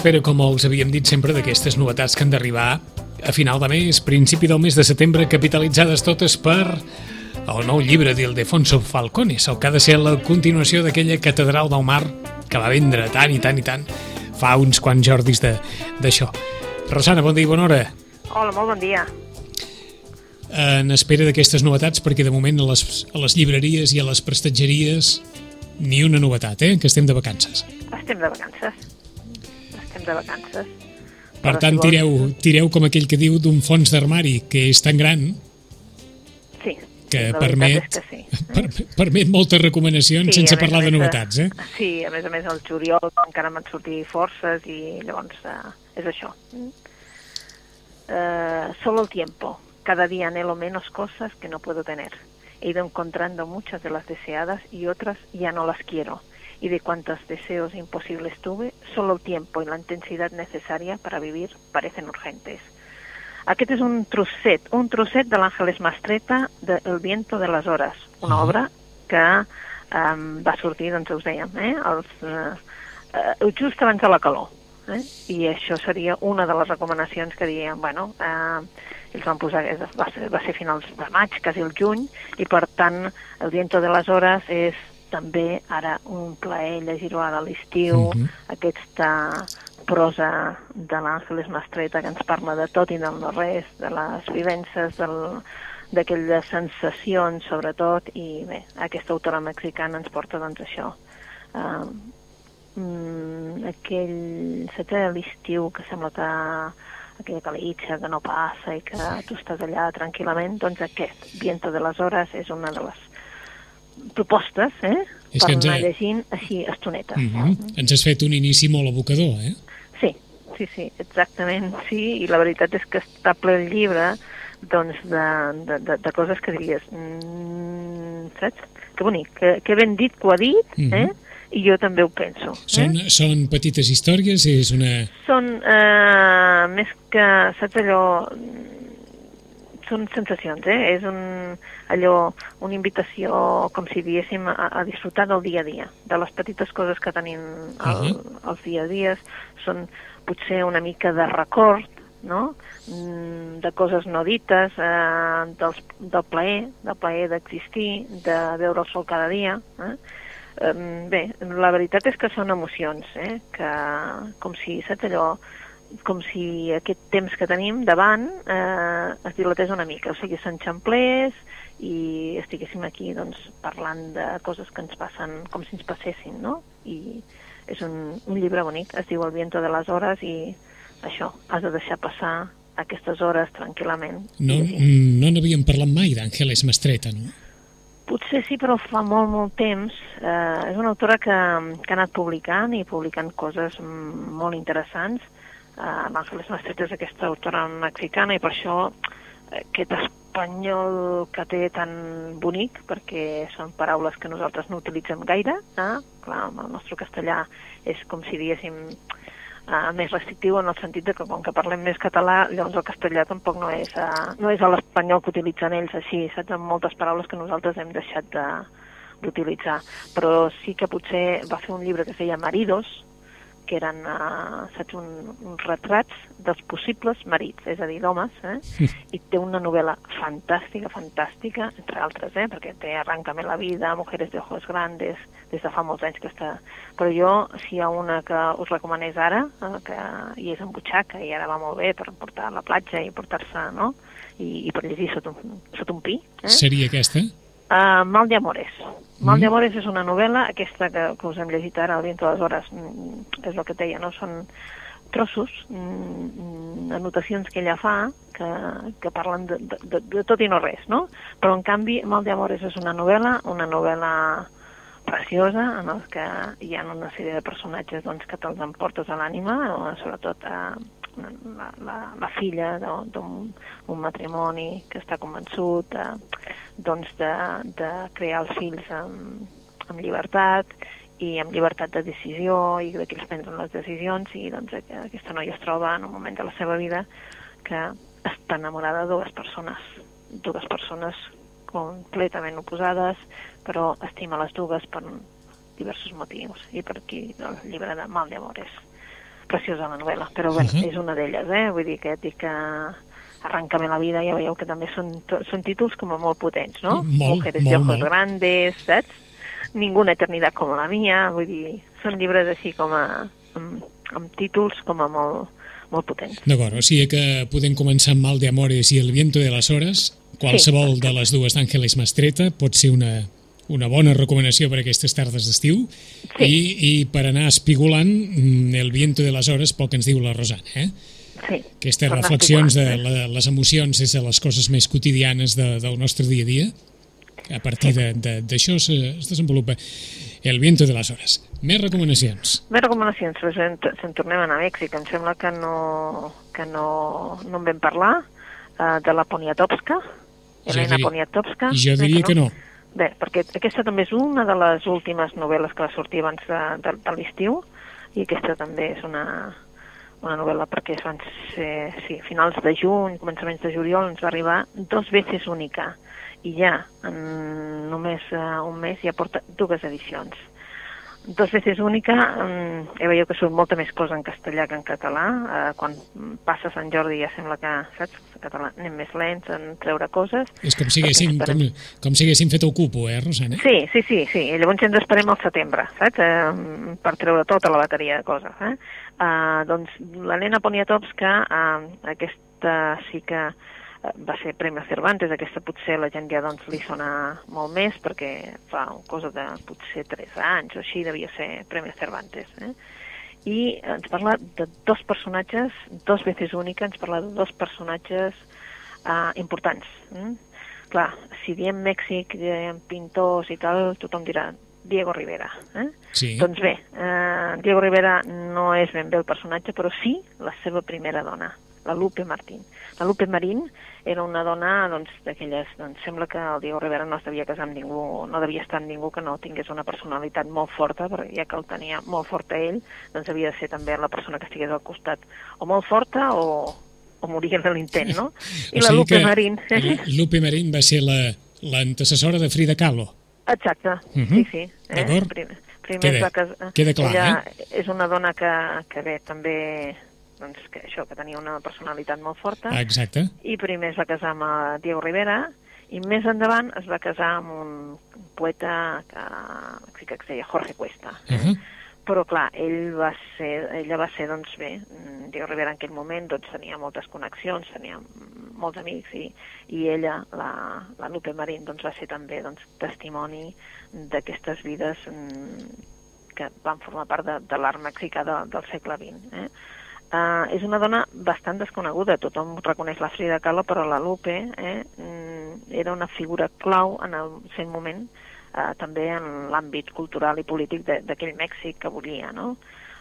Espera, com els havíem dit sempre, d'aquestes novetats que han d'arribar a final de mes, principi del mes de setembre, capitalitzades totes per el nou llibre d'Ildefonso Falcones, el que ha de ser la continuació d'aquella catedral del mar que va vendre tant i tant i tant fa uns quants jordis d'això. Rosana, bon dia i bona hora. Hola, molt bon dia. En espera d'aquestes novetats, perquè de moment a les, a les llibreries i a les prestatgeries ni una novetat, eh? que estem de vacances. Estem de vacances. Estem de vacances. Per Però tant, si vols- tireu, tireu com aquell que diu d'un fons d'armari que és tan gran Sí, que la permet, és que sí. per, permet moltes recomanacions Sí, sense parlar de més, novetats, eh? Sí, a més a més el juliol encara van sortir forces i llavors eh, és això. Eh, solo el tiempo. Cada día anhelo menos cosas que no puedo tener. He ido encontrando muchas de las deseadas y otras ya no las quiero. Y de cuantos deseos imposibles tuve, solo el tiempo y la intensidad necesaria para vivir parecen urgentes. Aquest és un trosset, un trosset de l'Àngeles Mastreta de El viento de les hores, una obra que um, va sortir, doncs us dèiem, eh, els, uh, uh, just abans de la calor. Eh? I això seria una de les recomanacions que diem, bueno, eh, ells van posar, va ser, va ser finals de maig, quasi el juny, i per tant el viento de les hores és també ara un plaer llegir-ho ara a l'estiu, Mhm. aquesta prosa de l'Àngeles Mastreta que ens parla de tot i del no res, de les vivències, del, d'aquelles sensacions, sobretot, i bé, aquesta autora mexicana ens porta, doncs, això. Uh, mm, aquell setè de l'estiu que sembla que aquella calitxa que no passa i que tu estàs allà tranquil·lament, doncs aquest, Viento de les Hores, és una de les propostes, eh? És per que ens anar ha- llegint així estonetes. Mm -hmm. Ens has fet un inici molt abocador, eh? Sí, sí, sí, exactament, sí, i la veritat és que està ple el llibre doncs, de, de, de, de coses que diries, mm, saps? Que bonic, que, que ben dit que ho ha dit, Mhm. eh? i jo també ho penso. Són, Eh? són petites històries, és una... Són eh, més que, saps allò, són sensacions, eh? És un, allò, una invitació, com si diéssim, a, a disfrutar del dia a dia, de les petites coses que tenim al, Mhm. als dia a dies. Són potser una mica de record, no? Mm, de coses no dites, eh, dels, del plaer, del plaer d'existir, de veure el sol cada dia. Eh? Bé, la veritat és que són emocions, eh? que com si, saps allò, com si aquest temps que tenim davant eh, es dilatés una mica, o sigui, s'enxamplés i estiguéssim aquí doncs, parlant de coses que ens passen com si ens passessin, no? I és un, un llibre bonic, es diu El viento de les hores i això, has de deixar passar aquestes hores tranquil·lament. No no n'havíem parlat mai d'Àngeles Mastreta, no? Potser sí, però fa molt, molt temps. Eh, és una autora que, que ha anat publicant i publicant coses mm, molt interessants. Eh, L'Àngeles Mastreta és aquesta autora mexicana i per això eh, aquest espanyol que té tan bonic, perquè són paraules que nosaltres no utilitzem gaire. Eh? Clar, el nostre castellà és com si diguéssim uh, més restrictiu en el sentit de que com que parlem més català, llavors el castellà tampoc no és, uh, no és l'espanyol que utilitzen ells així, saps? Amb moltes paraules que nosaltres hem deixat de d'utilitzar. Però sí que potser va fer un llibre que es deia Maridos, que eren, uh, saps, un, uns retrats dels possibles marits, és a dir, d'homes, eh? i té una novel·la fantàstica, fantàstica, entre altres, eh? perquè té Arráncame la vida, Mujeres de ojos grandes, des de fa molts anys que està... Però jo, si hi ha una que us recomanés ara, eh, que hi és en butxaca i ara va molt bé per portar a la platja i portar-se, no?, i, i per llegir sota un, sota un pi, eh? Seria aquesta? Uh, Mal de Amores. Mal Mm. de Amores és una novel·la, aquesta que, que us hem llegit ara, El viento de les hores, mm, és el que et deia, no? Són trossos, mm, anotacions que ella fa, que, que parlen de, de, de, tot i no res, no? Però, en canvi, Mal de Amores és una novel·la, una novel·la preciosa, en el que hi ha una sèrie de personatges doncs, que te'ls emportes a l'ànima, sobretot eh, la, la, la filla d'un un matrimoni que està convençut eh, doncs de, de crear els fills amb, amb llibertat i amb llibertat de decisió i de que ells prenen les decisions i doncs aquesta noia es troba en un moment de la seva vida que està enamorada de dues persones, dues persones completament oposades, però estima les dues per diversos motius i per aquí el llibre de Mal de Amores preciosa la novel·la, però bueno, uh -huh. és una d'elles, eh? Vull dir que dic que Arrancame la vida, ja veieu que també són, són títols com a molt potents, no? Molt, Mujeres molt, molt. grandes, saps? Ninguna eternitat com la mia, vull dir, són llibres així com a, amb, amb títols com a molt, molt potents. D'acord, o sigui que podem començar amb Mal de Amores i El viento de les hores. Qualsevol sí. de les dues d'Àngeles Mastreta pot ser una, una bona recomanació per aquestes tardes d'estiu Sí. I, i per anar espigolant mm, El viento de les hores pel que ens diu la Rosana, eh? Sí. Aquestes reflexions de la, les emocions des de les coses més quotidianes de, del nostre dia a dia. A partir de- de- d'això se, es desenvolupa El viento de les hores. Més recomanacions. Més recomanacions, en, se'n tornem a anar a Mèxic. Em sembla que no, que no, no en vam parlar uh, de la Poniatowska, Elena diria- Poniatowska. Jo diria que no. Bé, perquè aquesta també és una de les últimes novel·les que va sortir abans de, de, de l'estiu i aquesta també és una, una novel·la perquè van ser sí, finals de juny, començaments de juliol, ens va arribar dos veces única i ja en només uh, un mes ja porta dues edicions. Dos veces única, um, ja veieu que surt molta més cosa en castellà que en català. Uh, quan passa Sant Jordi ja sembla que, saps, en català anem més lents en treure coses. És com si haguéssim, Perquè com, esperem- com si haguéssim fet el cupo, eh, Rosana? Sí, sí, sí, sí. I llavors ens esperem al setembre, saps? Eh, per treure tota la bateria de coses. Eh? Uh, doncs l'Helena Poniatowska, uh, aquesta sí que eh, va ser Premi Cervantes, aquesta potser la gent ja doncs, li sona molt més perquè fa cosa de potser 3 anys o així devia ser Premi Cervantes. Eh? I ens parla de dos personatges, dos veces única, ens parla de dos personatges uh, importants. Mm? Clar, si diem Mèxic, diem pintors i tal, tothom dirà Diego Rivera. Eh? Sí. Doncs bé, eh, Diego Rivera no és ben bé el personatge, però sí la seva primera dona, la Lupe Martín. La Lupe Marín era una dona doncs, d'aquelles... Doncs, sembla que el Diego Rivera no es devia casar amb ningú, no devia estar amb ningú que no tingués una personalitat molt forta, perquè ja que el tenia molt fort a ell, doncs havia de ser també la persona que estigués al costat o molt forta o, o morir en l'intent, no? I O la sigui Lupe que Marín... Lupe Marín va ser la- l'antecessora de Frida Kahlo. Exacte, Mhm. sí, sí. Eh? D'acord. Primer, primer Queda- es va casar... queda clar, Ella és una dona que, que bé, també doncs, que això, que tenia una personalitat molt forta, Ah, Exacte. i primer es va casar amb eh, Diego Rivera, i més endavant es va casar amb un poeta que, que es deia Jorge Cuesta. Uh -huh. Però, clar, ell va ser, ella va ser, doncs bé, Diego Rivera en aquell moment doncs, tenia moltes connexions, tenia molts amics, i, i ella, la, la Lupe Marín, doncs, va ser també doncs, testimoni d'aquestes vides mm, que van formar part de, de l'art mexicà de, del segle XX. Eh? Uh, és una dona bastant desconeguda, tothom reconeix la Frida Kahlo, però la Lupe eh, mm, era una figura clau en el seu moment, uh, també en l'àmbit cultural i polític d'aquell Mèxic que volia, no?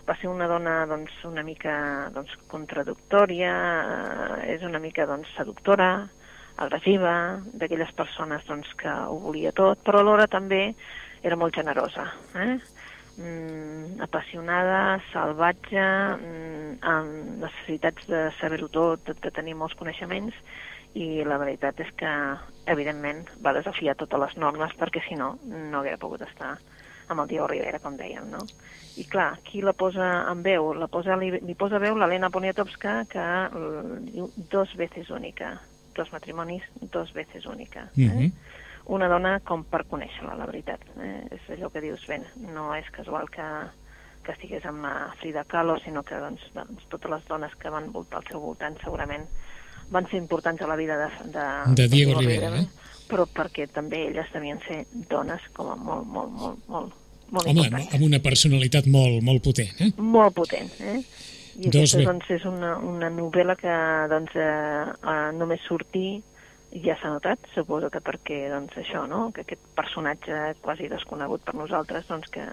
Va ser una dona doncs, una mica doncs, contradictòria, uh, és una mica doncs, seductora, agressiva, d'aquelles persones doncs, que ho volia tot, però alhora també era molt generosa. Eh? mm, apassionada, salvatge, mm, amb necessitats de saber-ho tot, de, de tenir molts coneixements, i la veritat és que, evidentment, va desafiar totes les normes perquè, si no, no hauria pogut estar amb el Diego Rivera, com dèiem, no? I clar, qui la posa en veu? La posa, li, li posa veu l'Helena Poniatowska, que eh, diu dos veces única, dos matrimonis, dos veces única. Eh? Mhm. una dona com per conèixer-la, la veritat. Eh? És allò que dius, bé, no és casual que, que estigués amb la Frida Kahlo, sinó que doncs, doncs, totes les dones que van voltar al seu voltant segurament van ser importants a la vida de, de, De Diego Rivera, eh? però perquè també elles devien ser dones com a molt, molt, molt, molt, molt Home, importants. amb una personalitat molt, molt potent, eh? Molt potent, eh? I Dos aquesta bé. doncs, és una, una novel·la que doncs, eh, eh, només sortir ja s'ha notat, suposo que perquè, doncs, això, no?, que aquest personatge quasi desconegut per nosaltres, doncs, que,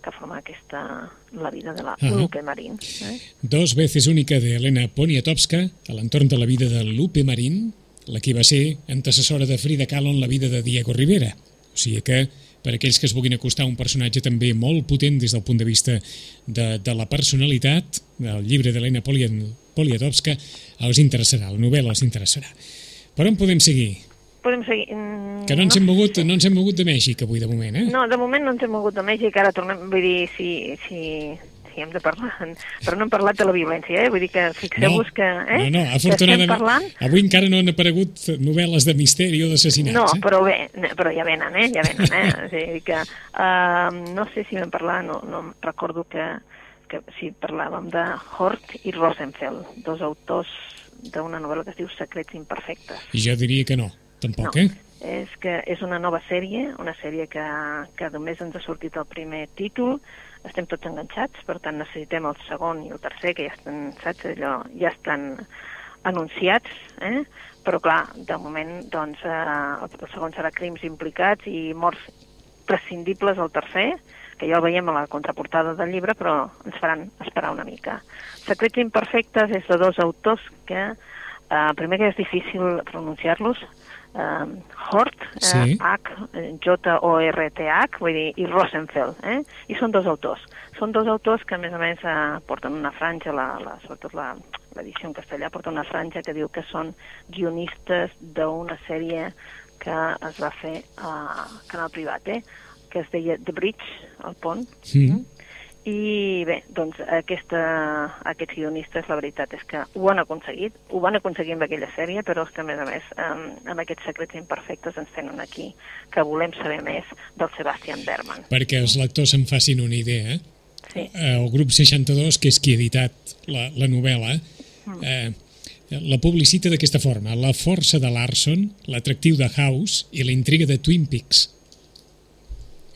que forma aquesta, la vida de la Ahà. Lupe Marín. Eh? Dos veces única de Elena Poniatowska a l'entorn de la vida de Lupe Marín, la que va ser antecessora de Frida Kahlo en la vida de Diego Rivera. O sigui que, per aquells que es vulguin acostar a un personatge també molt potent des del punt de vista de, de la personalitat, del llibre d'Helena Poli- Poniatowska, els interessarà, la novel·la els interessarà. Per on podem seguir? Podem seguir... Mm, Que no ens hem mogut, no ens hem mogut de Mèxic avui, de moment, eh? No, de moment no ens hem mogut de Mèxic, ara tornem, vull dir, si, si, si hem de parlar, però no hem parlat de la violència, eh? vull dir que fixeu-vos que, eh? no, no, afortunadament, parlant... avui encara no han aparegut novel·les de misteri o d'assassinats. No, eh? però bé, però ja venen, eh? Ja venen, eh? O sigui que, uh, no sé si vam parlar, no, no recordo que, que si parlàvem de Hort i Rosenfeld, dos autors d'una novel·la que es diu Secrets imperfectes. I jo diria que no, tampoc, no, eh? és que és una nova sèrie, una sèrie que, que només ens ha sortit el primer títol, estem tots enganxats, per tant necessitem el segon i el tercer, que ja estan, saps, allò, ja estan anunciats, eh? però clar, de moment, doncs, eh, el, segon serà crims implicats i morts prescindibles al tercer, que ja el veiem a la contraportada del llibre, però ens faran esperar una mica. Secrets imperfectes és de dos autors que, eh, primer que és difícil pronunciar-los, eh, Hort, eh, Sí. H, eh, J-O-R-T-H, vull dir, i Rosenfeld, eh? I són dos autors. Són dos autors que, a més a més, eh, porten una franja, la, la, sobretot la- l'edició en castellà, porta una franja que diu que són guionistes d'una sèrie que es va fer a Canal Privat, eh? que es deia The Bridge, el pont. Mm. I bé, doncs aquesta, aquests guionistes, la veritat és que ho han aconseguit, ho van aconseguir amb aquella sèrie, però és que a més a més amb, amb aquests secrets imperfectes ens tenen aquí que volem saber més del Sebastian Berman. Perquè els lectors se'n facin una idea, eh? Sí, el grup 62, que és qui ha editat la, la novel·la, eh, la publicita d'aquesta forma. La força de Larson, l'atractiu de House i la intriga de Twin Peaks.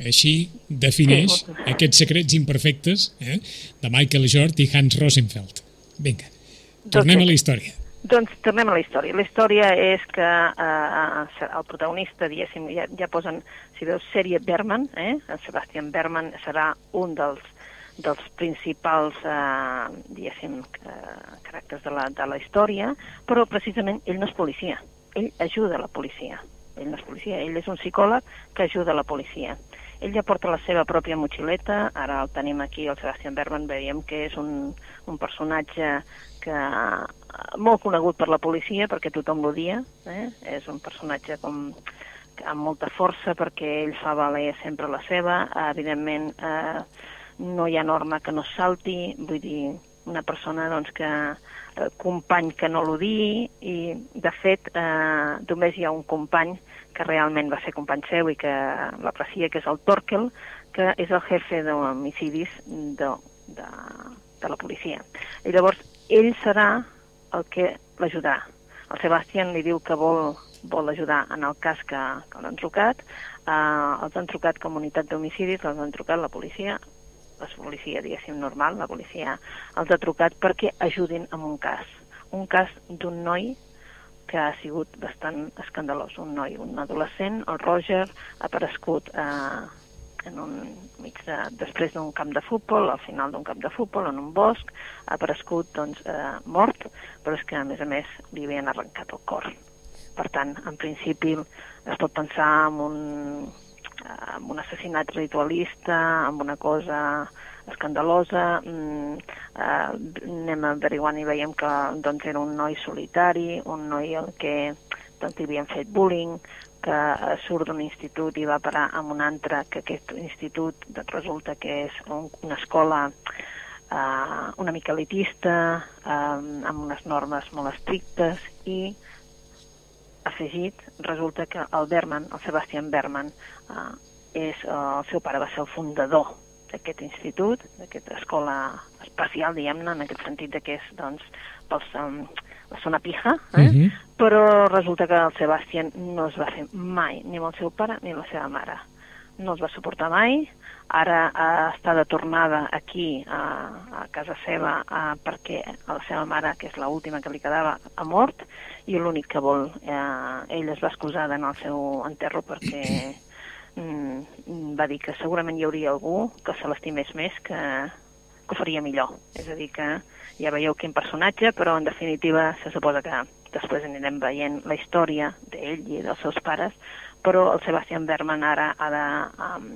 Així defineix Sí. aquests secrets imperfectes eh, de Michael Jort i Hans Rosenfeld. Vinga, tornem a la història. Doncs tornem a la història. La història és que eh, el protagonista, diguéssim, ja, ja posen, si veus, sèrie Berman, eh? el Sebastian Berman serà un dels, dels principals, eh, diguéssim, eh, caràcters de la, de la història, però precisament ell no és policia, ell ajuda la policia. Ell no és policia, ell és un psicòleg que ajuda la policia. Ell ja porta la seva pròpia motxileta, ara el tenim aquí, el Sebastian Berman, veiem que és un, un personatge que eh, molt conegut per la policia, perquè tothom l'odia, eh? és un personatge com amb molta força perquè ell fa valer sempre la seva, evidentment eh, no hi ha norma que no salti, vull dir, una persona doncs, que eh, company que no l'odiï i de fet eh, només hi ha un company que realment va ser company seu i que l'aprecia, que és el Torkel, que és el jefe d'homicidis de, de, de la policia. I llavors ell serà el que l'ajudarà. El Sebastián li diu que vol, vol ajudar en el cas que, que l'han trucat, eh, els han trucat comunitat d'homicidis, els han trucat la policia, la policia, diguéssim, normal, la policia els ha trucat perquè ajudin en un cas. Un cas d'un noi que ha sigut bastant escandalós. Un noi, un adolescent, el Roger, ha aparegut eh, en un, mig de, després d'un camp de futbol, al final d'un camp de futbol, en un bosc, ha aparegut doncs, eh, mort, però és que a més a més li havien arrencat el cor. Per tant, en principi es pot pensar en un, en un assassinat ritualista, amb una cosa escandalosa, mm, eh, anem averiguant i veiem que doncs, era un noi solitari, un noi al que doncs, li havien fet bullying, que surt d'un institut i va parar a un altre, que aquest institut doncs, resulta que és un, una escola eh, una mica elitista, eh, amb unes normes molt estrictes i afegit, resulta que el Berman, el Sebastian Berman, eh, és, eh, el seu pare va ser el fundador d'aquest institut, d'aquesta escola especial, diguem-ne, en aquest sentit de que és, doncs, pels, um, la zona pija, eh? Mhm. però resulta que el Sebastian no es va fer mai, ni amb el seu pare ni amb la seva mare. No els va suportar mai, ara uh, està de tornada aquí, a, a casa seva, uh, perquè la seva mare, que és l'última que li quedava, ha mort, i l'únic que vol, eh, ell es va excusar d'anar al seu enterro perquè mm, va dir que segurament hi hauria algú que se l'estimés més que, que ho faria millor. És a dir, que ja veieu quin personatge, però en definitiva se suposa que després anirem veient la història d'ell i dels seus pares, però el Sebastian Berman ara ha de um,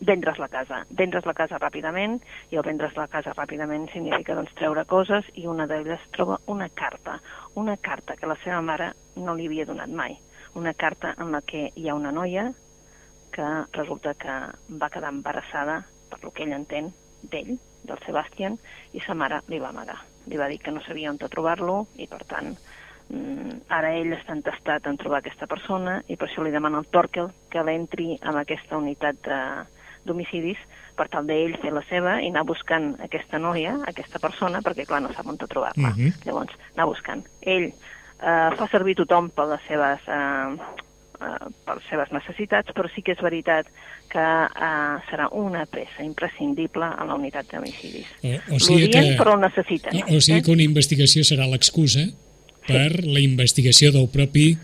vendre's la casa. Vendre's la casa ràpidament, i el vendre's la casa ràpidament significa doncs, treure coses, i una d'elles troba una carta, una carta que la seva mare no li havia donat mai. Una carta en la que hi ha una noia que resulta que va quedar embarassada, per lo que ell entén, d'ell, del Sebastian, i sa mare li va amagar. Li va dir que no sabia on trobar-lo, i per tant Mm, ara ell està entestat en trobar aquesta persona i per això li demana al Torkel que l'entri en aquesta unitat d'homicidis per tal d'ell fer la seva i anar buscant aquesta noia, aquesta persona, perquè clar, no sap on trobar-la. Uh Mhm. -huh. Llavors, anar buscant. Ell eh, fa servir tothom per les seves eh, eh, per les seves necessitats, però sí que és veritat que eh, serà una peça imprescindible en la unitat d'homicidis. O, o sigui que, però el necessiten. o, o sigui que una investigació serà l'excusa per la investigació del propi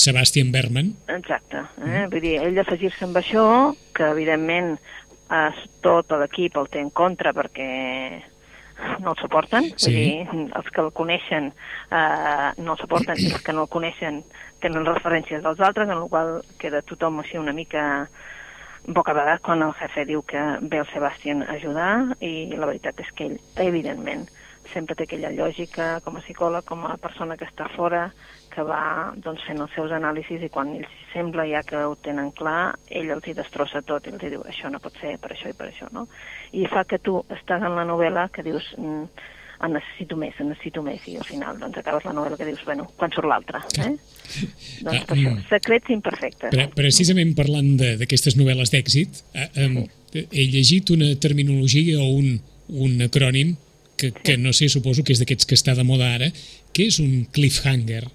Sebastian Berman. Exacte. Eh? Vull dir, ell d'afegir-se amb això, que evidentment eh, tot l'equip el té en contra perquè no el suporten, Sí. vull dir, els que el coneixen eh, no el suporten i els que no el coneixen tenen referències dels altres, en la qual queda tothom així una mica bocabadat quan el jefe diu que ve el Sebastián a ajudar i la veritat és que ell, evidentment, sempre té aquella lògica com a psicòleg, com a persona que està fora, que va doncs, fent els seus anàlisis i quan ells sembla ja que ho tenen clar, ell els hi destrossa tot i els hi diu això no pot ser per això i per això, no? I fa que tu estàs en la novel·la que dius mm, en necessito més, en necessito més, i al final doncs acabes la novel·la que dius, bueno, quan surt l'altra, eh? doncs per això, Mm. secrets imperfectes. Pre precisament parlant de- d'aquestes novel·les d'èxit, eh, eh, he llegit una terminologia o un, un acrònim que, que no sé, suposo que és d'aquests que està de moda ara, que és un cliffhanger.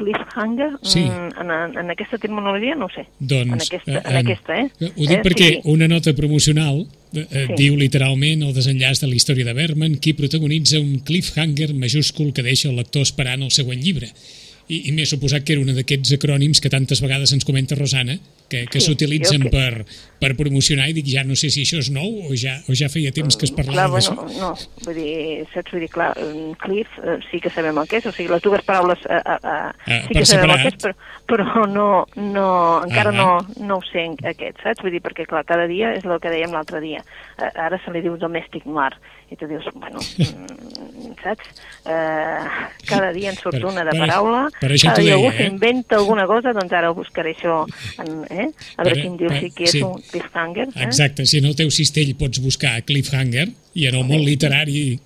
Cliffhanger? Sí. Mm, en, en aquesta terminologia no ho sé. Doncs, en aquesta, eh, en aquesta eh? Ho dic eh? perquè Sí, sí. una nota promocional eh, eh, Sí. diu literalment el desenllaç de la història de Berman, qui protagonitza un cliffhanger majúscul que deixa el lector esperant el següent llibre. I, i m'he suposat que era un d'aquests acrònims que tantes vegades ens comenta Rosana, que, que Sí, s'utilitzen jo que- per, per promocionar i dic, ja no sé si això és nou o ja, o ja feia temps que es parlava bueno, d'això. no, vull dir, saps? Vull dir, clar, cliff eh, sí que sabem el que és, o sigui, les dues paraules eh, eh, Ah, sí per que sabem el separat. que és, però, però no, no, encara Ah. no, no ho sé aquest, saps? Vull dir, perquè clar, cada dia és el que dèiem l'altre dia, ara se li diu domestic noir, i tu dius, bueno, mm, saps? Eh, cada dia en surt Per- una de paraula, per això t'ho deia, algú eh? s'inventa alguna cosa, doncs ara ho buscaré això, en, eh? a veure Per- quin diu sí que és sí. un cliffhanger. Eh? Exacte, si en el teu cistell pots buscar cliffhanger i en el món literari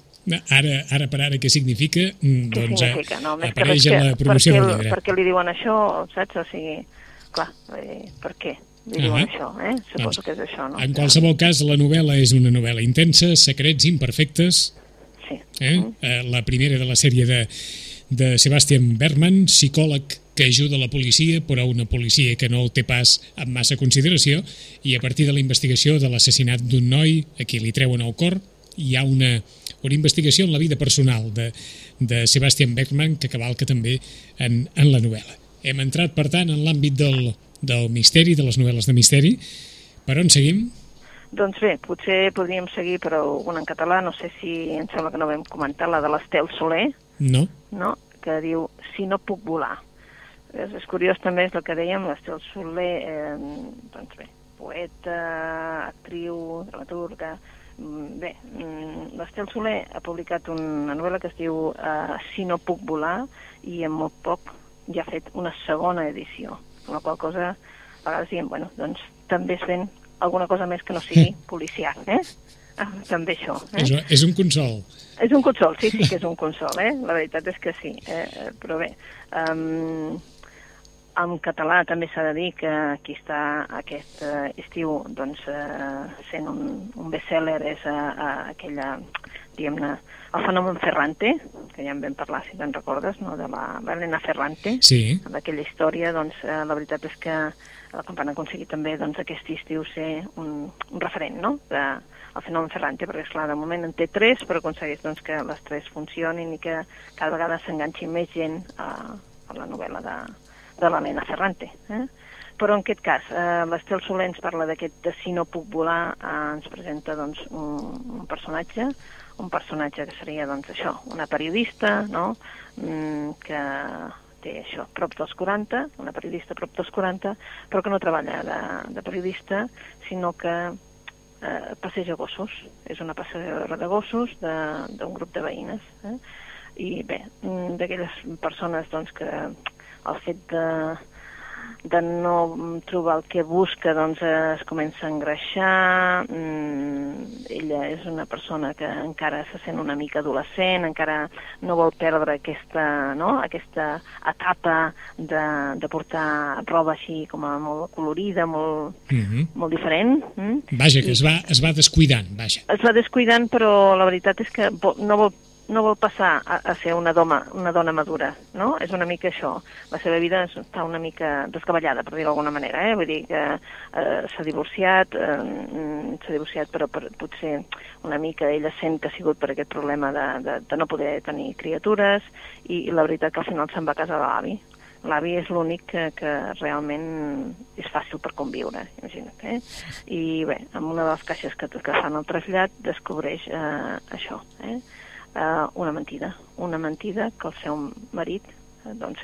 ara, ara per ara què significa, mm, Què doncs eh, significa? No, més que res en la promoció per del llibre. per què li diuen això, saps? O sigui, clar, eh, per què li diuen Ahà. això, eh? Suposo Doncs, que és això, no? En qualsevol cas, la novel·la és una novel·la intensa, secrets imperfectes, Sí. eh? eh la primera de la sèrie de, de Sebastian Berman, psicòleg que ajuda la policia, però una policia que no el té pas amb massa consideració, i a partir de la investigació de l'assassinat d'un noi a qui li treuen el cor, hi ha una, una investigació en la vida personal de, de Sebastian Berman que cavalca també en, en la novel·la. Hem entrat, per tant, en l'àmbit del, del misteri, de les novel·les de misteri. Per on seguim? Doncs bé, potser podríem seguir, però una en català, no sé si em sembla que no vam comentar, la de l'Estel Soler, No? no? Que diu Si no puc volar. És, és curiós també, és el que dèiem, l'Estel Soler, eh, doncs bé, poeta, actriu, dramaturga... Mm, Bé, mm, l'Estel Soler ha publicat una novel·la que es diu eh, Si no puc volar i en molt poc ja ha fet una segona edició, amb la qual cosa a vegades diem, bueno, doncs també es ven alguna cosa més que no sigui policial, eh? Ah, també això, eh? És, és un consol. És un consol, sí, sí que és un consol, eh? La veritat és que sí, eh? però bé, um, en català també s'ha de dir que aquí està aquest eh, estiu doncs, eh, sent un, un best-seller és eh, eh, aquella diguem-ne, el fenomen Ferrante, que ja en vam parlar, si te'n recordes, no? de la Helena Ferrante, Sí. amb aquella història, doncs eh, la veritat és que la campana ha aconseguit també doncs, aquest estiu ser un, un referent no? de, el fenomen Ferrante, perquè esclar, de moment en té tres, però aconsegueix doncs, que les tres funcionin i que cada vegada s'enganxi més gent a, a la novel·la de, de l'Helena Ferrante. Eh? Però en aquest cas, eh, l'Estel Soler ens parla d'aquest de Si no puc volar, eh, ens presenta doncs, un, un personatge, un personatge que seria doncs, això, una periodista, no? mm, que té això, prop dels 40, una periodista prop dels 40, però que no treballa de, de periodista, sinó que eh, passeja gossos. És una passejadora de gossos d'un grup de veïnes. Eh? I bé, mm, d'aquelles persones doncs, que el fet de, de no trobar el que busca doncs es comença a engreixar mm, ella és una persona que encara se sent una mica adolescent encara no vol perdre aquesta, no? aquesta etapa de, de portar roba així com a molt colorida, molt, Mhm. molt diferent mm? Vaja, que es va, es va descuidant, vaja. es va descuidant, però la veritat és que no vol, no vol passar a, a ser una dona, una dona madura, no? És una mica això. La seva vida està una mica descabellada, per dir-ho d'alguna manera, eh? Vull dir que eh, s'ha divorciat, eh, mm, s'ha divorciat, però per, potser una mica ella sent que ha sigut per aquest problema de, de, de no poder tenir criatures, i, i la veritat que al final se'n va casar de l'avi. L'avi és l'únic que, que realment és fàcil per conviure, imagina't. Eh? I bé, amb una de les caixes que, que fan el trasllat descobreix eh, això, eh? Eh, una mentida. Una mentida que el seu marit, eh, doncs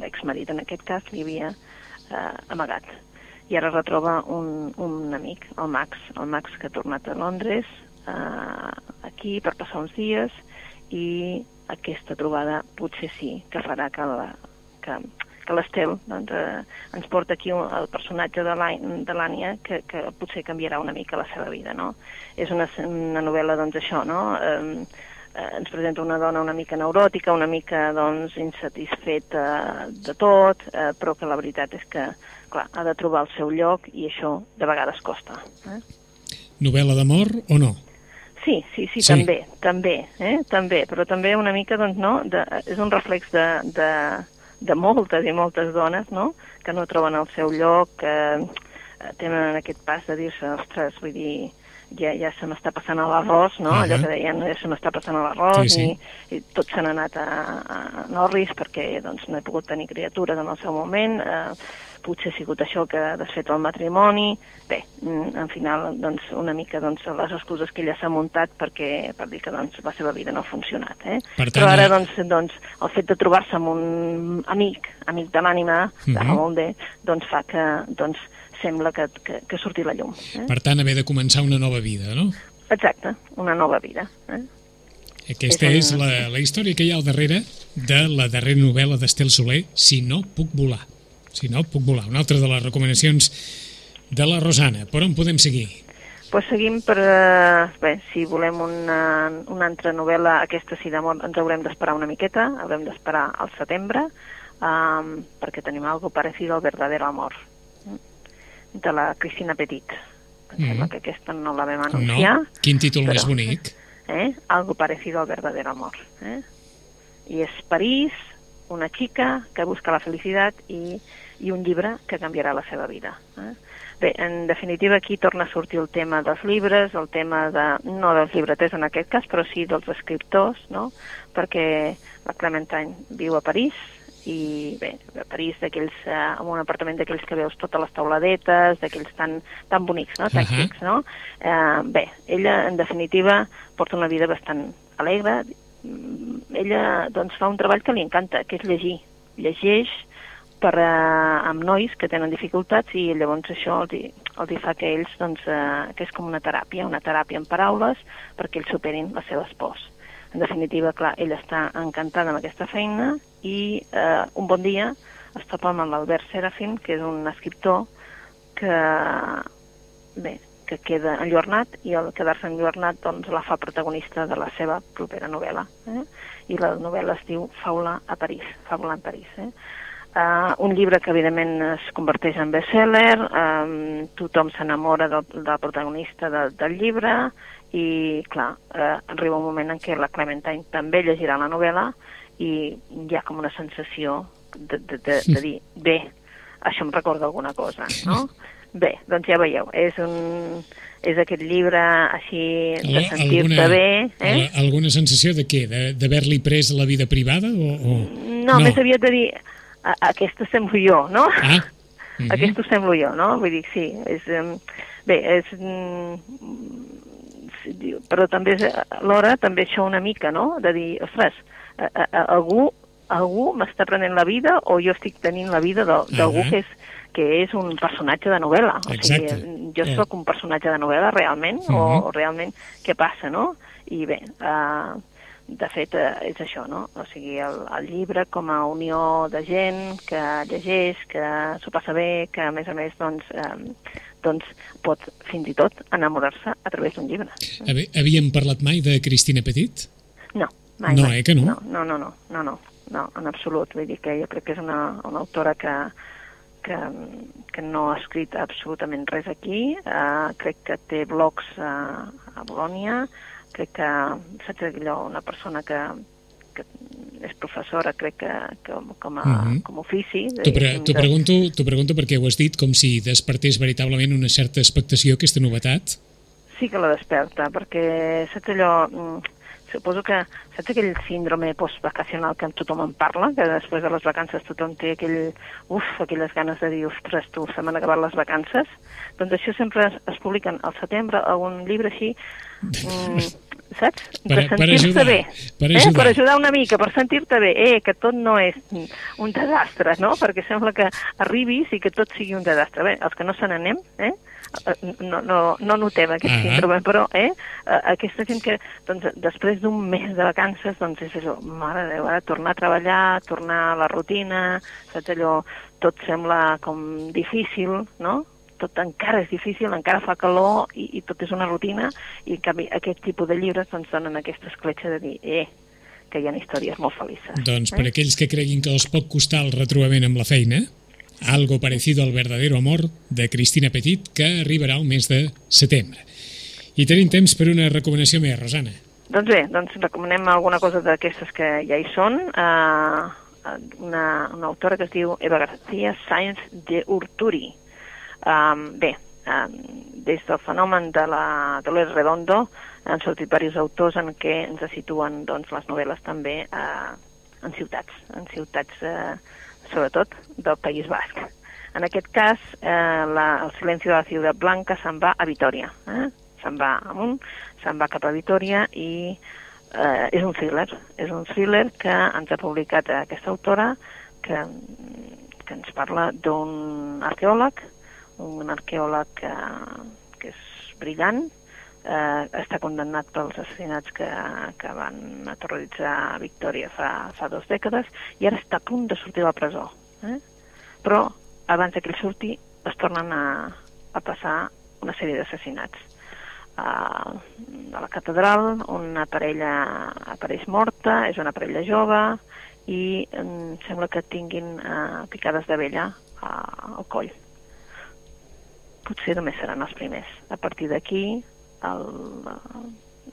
l'exmarit en aquest cas, li havia eh, amagat. I ara retroba un, un amic, el Max, el Max que ha tornat a Londres, eh, aquí per passar uns dies, i aquesta trobada potser sí que farà que la, que, que l'Estel doncs, eh, ens porta aquí el personatge de l'À- de l'Ània que, que potser canviarà una mica la seva vida, no? És una, una novel·la, doncs, això, no? Eh, ens presenta una dona una mica neuròtica, una mica, doncs, insatisfeta de tot, eh, però que la veritat és que, clar, ha de trobar el seu lloc i això de vegades costa. Eh? Novel·la d'amor o no? Sí, sí, sí, Sí. també, també, eh? també, però també una mica, doncs, no, de, és un reflex de, de, de moltes i moltes dones, no?, que no troben el seu lloc, que eh, tenen aquest pas de dir-se, ostres, vull dir, ja, ja se m'està passant a l'arròs, no?, allò Ahà. que deien, ja se m'està passant a l'arròs, Sí, sí. i, i tot se n'ha anat a, a Norris perquè, doncs, no he pogut tenir criatures en el seu moment, eh, potser ha sigut això que ha desfet el matrimoni, bé, mm, en final, doncs, una mica, doncs, les excuses que ella s'ha muntat perquè, per dir que, doncs, la seva vida no ha funcionat, eh? Per tant, Però ara, doncs, doncs, el fet de trobar-se amb un amic, amic de l'ànima, de Mhm. Ramonde, doncs fa que, doncs, sembla que, que, que surti la llum. Eh? Per tant, haver de començar una nova vida, no? Exacte, una nova vida. Eh? Aquesta És és la, la història que hi ha al darrere de la darrera novel·la d'Estel Soler, Si no puc volar. Si no puc volar. Una altra de les recomanacions de la Rosana. Per on podem seguir? pues seguim per... eh, Bé, si volem una, una altra novel·la, aquesta sí d'amor, ens haurem d'esperar una miqueta, haurem d'esperar al setembre, um, perquè tenim algo parecido al verdadero amor, mm, de la Cristina Petit. Em Mhm. sembla que aquesta no la vam anunciar. No? Quin títol però- més bonic. ¿eh? algo parecido al verdadero amor. ¿eh? Y es París, una chica que busca la felicitat i, i un llibre que canviarà la seva vida. Eh? Bé, en definitiva aquí torna a sortir el tema dels llibres, el tema de, no dels llibreters en aquest cas, però sí dels escriptors, no? perquè la Clementine viu a París i bé, a París d'aquells, eh, en un apartament d'aquells que veus totes les tauladetes, d'aquells tan, tan bonics, no? tan Ahà. xics, no? Eh, bé, ella en definitiva porta una vida bastant alegre, Mm, ella doncs fa un treball que li encanta, que és llegir. Llegeix per, eh, amb nois que tenen dificultats i llavors això els, hi, els hi fa que ells, doncs, eh, que és com una teràpia, una teràpia en paraules perquè ells superin les seves pors. En definitiva, clar, ella està encantada amb aquesta feina i eh, un bon dia es topa amb l'Albert Serafim, que és un escriptor que, bé, que queda enlluernat i al quedar-se enlluernat doncs, la fa protagonista de la seva propera novel·la. Eh? I la novel·la es diu Faula a París, Faula en París. Eh? Uh, un llibre que evidentment es converteix en bestseller, um, tothom s'enamora del, del protagonista de, del llibre i, clar, eh, arriba un moment en què la Clementine també llegirà la novel·la i hi ha com una sensació de, de, de, de dir, bé, això em recorda alguna cosa, no? Bé, doncs ja veieu, és un és aquest llibre així de Al- sentir-te bé, eh? al- Alguna sensació de què? De- D'haver-li pres la vida privada? O, o... No, més aviat de dir, a, aquesta semblo jo, no? Ah, mhm. Aquesta ho semblo jo, no? Vull dir, sí, és... Bé, és... Diu, però també és, alhora també això una mica, no? De dir, ostres, a, a, a, algú, algú m'està prenent la vida o jo estic tenint la vida d'algú Ahà. que és que és un personatge de novel·la. O sigui, jo Eh. sóc un personatge de novel·la realment, o, Mhm. o realment què passa, no? I bé, uh, de fet, eh, és això, no? O sigui, el, el llibre com a unió de gent que llegeix, que s'ho passa bé, que a més a més, doncs, eh, doncs pot fins i tot enamorar-se a través d'un llibre. Havi- Havíem parlat mai de Cristina Petit? No, mai, No, mai. eh, que no? No, no, no, no, no, no, no, en absolut. Vull dir que jo crec que és una, una autora que, que, que no ha escrit absolutament res aquí. Uh, crec que té blogs a, a Bolònia. Crec que, saps allò, una persona que, que és professora, crec que, que com, a, Mhm. com a ofici. T'ho pre de- pregunto, pregunto perquè ho has dit com si despertés veritablement una certa expectació aquesta novetat. sí que la desperta, perquè saps allò, mm, suposo que saps aquell síndrome postvacacional que tothom en parla, que després de les vacances tothom té aquell, uf, aquelles ganes de dir, ostres, tu, se m'han acabat les vacances, doncs això sempre es, es publiquen al setembre algun llibre així, mm, saps? Per- per sentir-se ajudar, bé. per Eh? ajudar. per ajudar una mica, per sentir-te bé, eh, que tot no és un desastre, no? Perquè sembla que arribis i que tot sigui un desastre. Bé, els que no se n'anem, eh? no, no, no notem aquest Ah. síndrome, però eh, eh, aquesta gent que doncs, després d'un mes de vacances doncs és això, mare de Déu, ara tornar a treballar, tornar a la rutina, saps allò, tot sembla com difícil, no? Tot encara és difícil, encara fa calor i, i tot és una rutina i en canvi aquest tipus de llibres doncs donen aquesta escletxa de dir eh, que hi ha històries molt felices. Doncs per aquells que creguin que els pot costar el retrobament amb la feina, algo parecido al verdadero amor de Cristina Petit que arribarà el mes de setembre. I tenim temps per una recomanació més, Rosana. Doncs bé, doncs recomanem alguna cosa d'aquestes que ja hi són. Uh, una, una autora que es diu Eva García Sáenz de Urturi. Um, bé, um, des del fenomen de la Dolores Redondo han sortit diversos autors en què ens situen doncs, les novel·les també uh, en ciutats, en ciutats uh, sobretot del País Basc. En aquest cas, eh, la, el silenci de la ciutat blanca se'n va a Vitoria. Eh? Se'n va amunt, se'n va cap a Vitoria i eh, és un thriller. És un thriller que ens ha publicat aquesta autora que, que ens parla d'un arqueòleg, un arqueòleg que, que és brillant, eh, està condemnat pels assassinats que, que van aterroritzar Victòria fa, fa dues dècades i ara està a punt de sortir de la presó. Eh? Però abans que ell surti es tornen a, a passar una sèrie d'assassinats. Uh, a la catedral una parella apareix morta, és una parella jove i em sembla que tinguin uh, picades de vella uh, al coll. Potser només seran els primers. A partir d'aquí, el,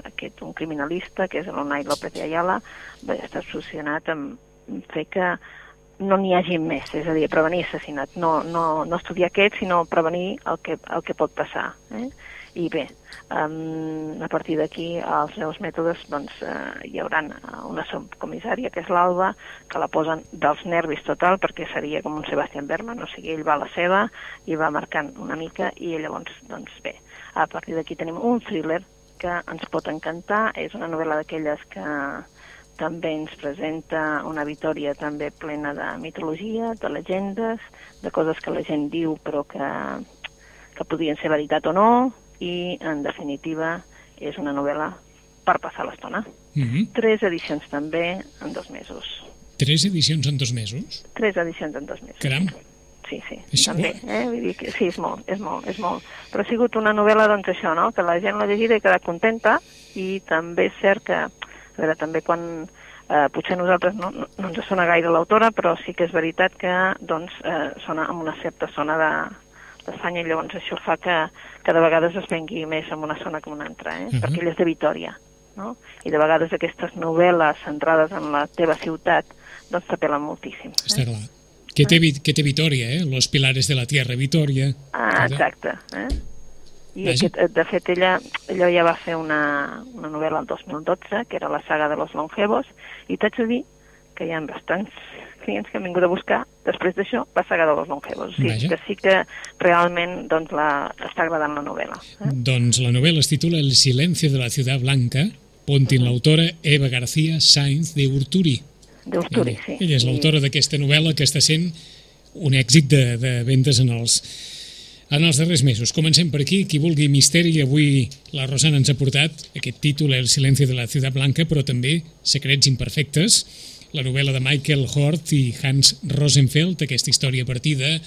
aquest, un criminalista, que és l'Onai López de Ayala, va estar obsessionat amb fer que no n'hi hagi més, és a dir, prevenir assassinat, no, no, no estudiar aquest, sinó prevenir el que, el que pot passar. Eh? I bé, um, a partir d'aquí, els seus mètodes, doncs, uh, hi haurà una subcomissària, que és l'Alba, que la posen dels nervis total, perquè seria com un Sebastián Berman, o sigui, ell va a la seva i va marcant una mica, i llavors, doncs bé, a partir d'aquí tenim un thriller que ens pot encantar, és una novel·la d'aquelles que també ens presenta una Vitòria també plena de mitologia, de llegendes, de coses que la gent diu però que, que podrien ser veritat o no, i en definitiva és una novel·la per passar l'estona. Mm -hmm. Tres edicions també en dos mesos. Tres edicions en dos mesos? Tres edicions en dos mesos. Caram. Sí, sí, Això- també. Eh? Vull dir que, sí, és molt, és molt, és molt. Però ha sigut una novel·la, doncs això, no?, que la gent l'ha llegida i ha quedat contenta, i també és cert que, a veure, també quan eh, potser nosaltres no, no, no ens sona gaire l'autora, però sí que és veritat que doncs, eh, sona amb una certa zona de d'Espanya i llavors això fa que, que de vegades es vengui més en una zona que en una altra, eh? Mhm. perquè ell és de Vitoria, no? I de vegades aquestes novel·les centrades en la teva ciutat doncs t'apel·len moltíssim. Està clar. Que té, Vi- que té Vitoria, eh? Los pilares de la tierra, Vitoria. Ah, eh? exacte. Eh? I Vaja. aquest, eh, de fet, ella, ella ja va fer una, una novel·la el 2012, que era la saga de los longevos, i t'haig de dir que hi ha bastants clients que han vingut a buscar, després d'això, la saga de los longevos. O sigui, Vaja. que sí que realment doncs, la, està agradant la novel·la. Eh? Doncs la novel·la es titula El silencio de la ciudad blanca, pontin l'autora Eva García Sainz de Urturi. D'Urturi, ella, sí. ella és I- l'autora d'aquesta novel·la que està sent un èxit de, de vendes en els, en els darrers mesos. Comencem per aquí, qui vulgui misteri, avui la Rosana ens ha portat aquest títol, El silencio de la ciudad blanca, però també Secrets imperfectes, la novel·la de Michael Hort i Hans Rosenfeld, aquesta història partida,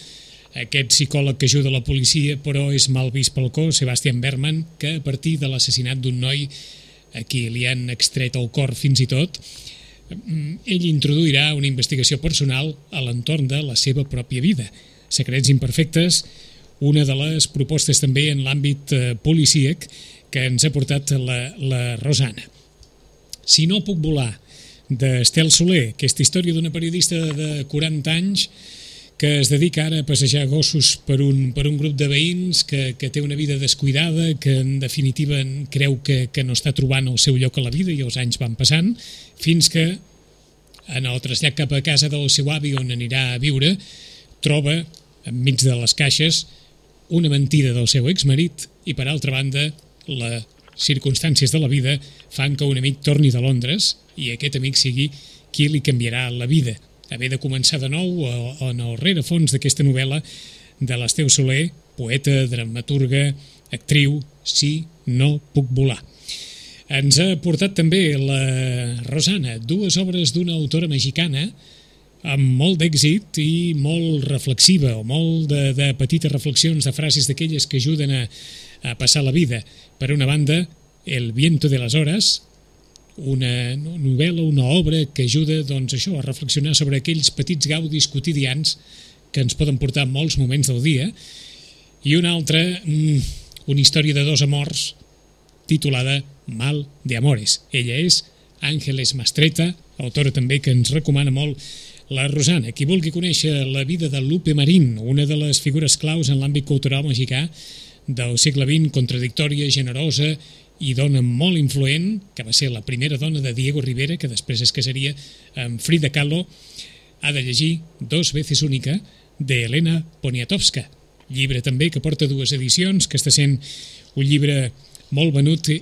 aquest psicòleg que ajuda la policia però és mal vist pel cos, Sebastian Berman, que a partir de l'assassinat d'un noi a qui li han extret el cor fins i tot, mm, ell introduirà una investigació personal a l'entorn de la seva pròpia vida. Secrets imperfectes, una de les propostes també en l'àmbit eh, policíac que ens ha portat la, la Rosana. Si no puc volar, d'Estel Soler, aquesta història d'una periodista de 40 anys que es dedica ara a passejar gossos per un, per un grup de veïns que, que té una vida descuidada, que en definitiva creu que, que no està trobant el seu lloc a la vida i els anys van passant, fins que en el trasllat cap a casa del seu avi on anirà a viure, troba enmig de les caixes una mentida del seu exmarit i per altra banda les circumstàncies de la vida fan que un amic torni de Londres i aquest amic sigui qui li canviarà la vida. Haver de començar de nou en el rerefons d'aquesta novel·la de l'Esteu Soler, poeta, dramaturga, actriu, si no puc volar. Ens ha portat també la Rosana, dues obres d'una autora mexicana amb molt d'èxit i molt reflexiva, o molt de, de petites reflexions, de frases d'aquelles que ajuden a, a passar la vida. Per una banda, El viento de les hores, una novel·la, una obra que ajuda doncs, això a reflexionar sobre aquells petits gaudis quotidians que ens poden portar molts moments del dia, i una altra, mm, una història de dos amors titulada Mal de Amores. Ella és Àngeles Mastreta, autora també que ens recomana molt la Rosana. Qui vulgui conèixer la vida de Lupe Marín, una de les figures claus en l'àmbit cultural mexicà del segle XX, contradictòria, generosa i dona molt influent, que va ser la primera dona de Diego Rivera, que després es casaria amb Frida Kahlo, ha de llegir Dos veces única, de Elena Poniatowska. Llibre també que porta dues edicions, que està sent un llibre molt venut i,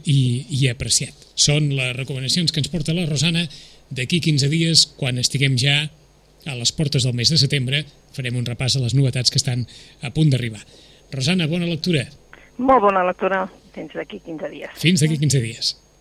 i apreciat. Són les recomanacions que ens porta la Rosana d'aquí 15 dies, quan estiguem ja a les portes del mes de setembre, farem un repàs a les novetats que estan a punt d'arribar. Rosana, bona lectura. Molt bona lectura fins d'aquí 15 dies. Fins d'aquí 15 dies.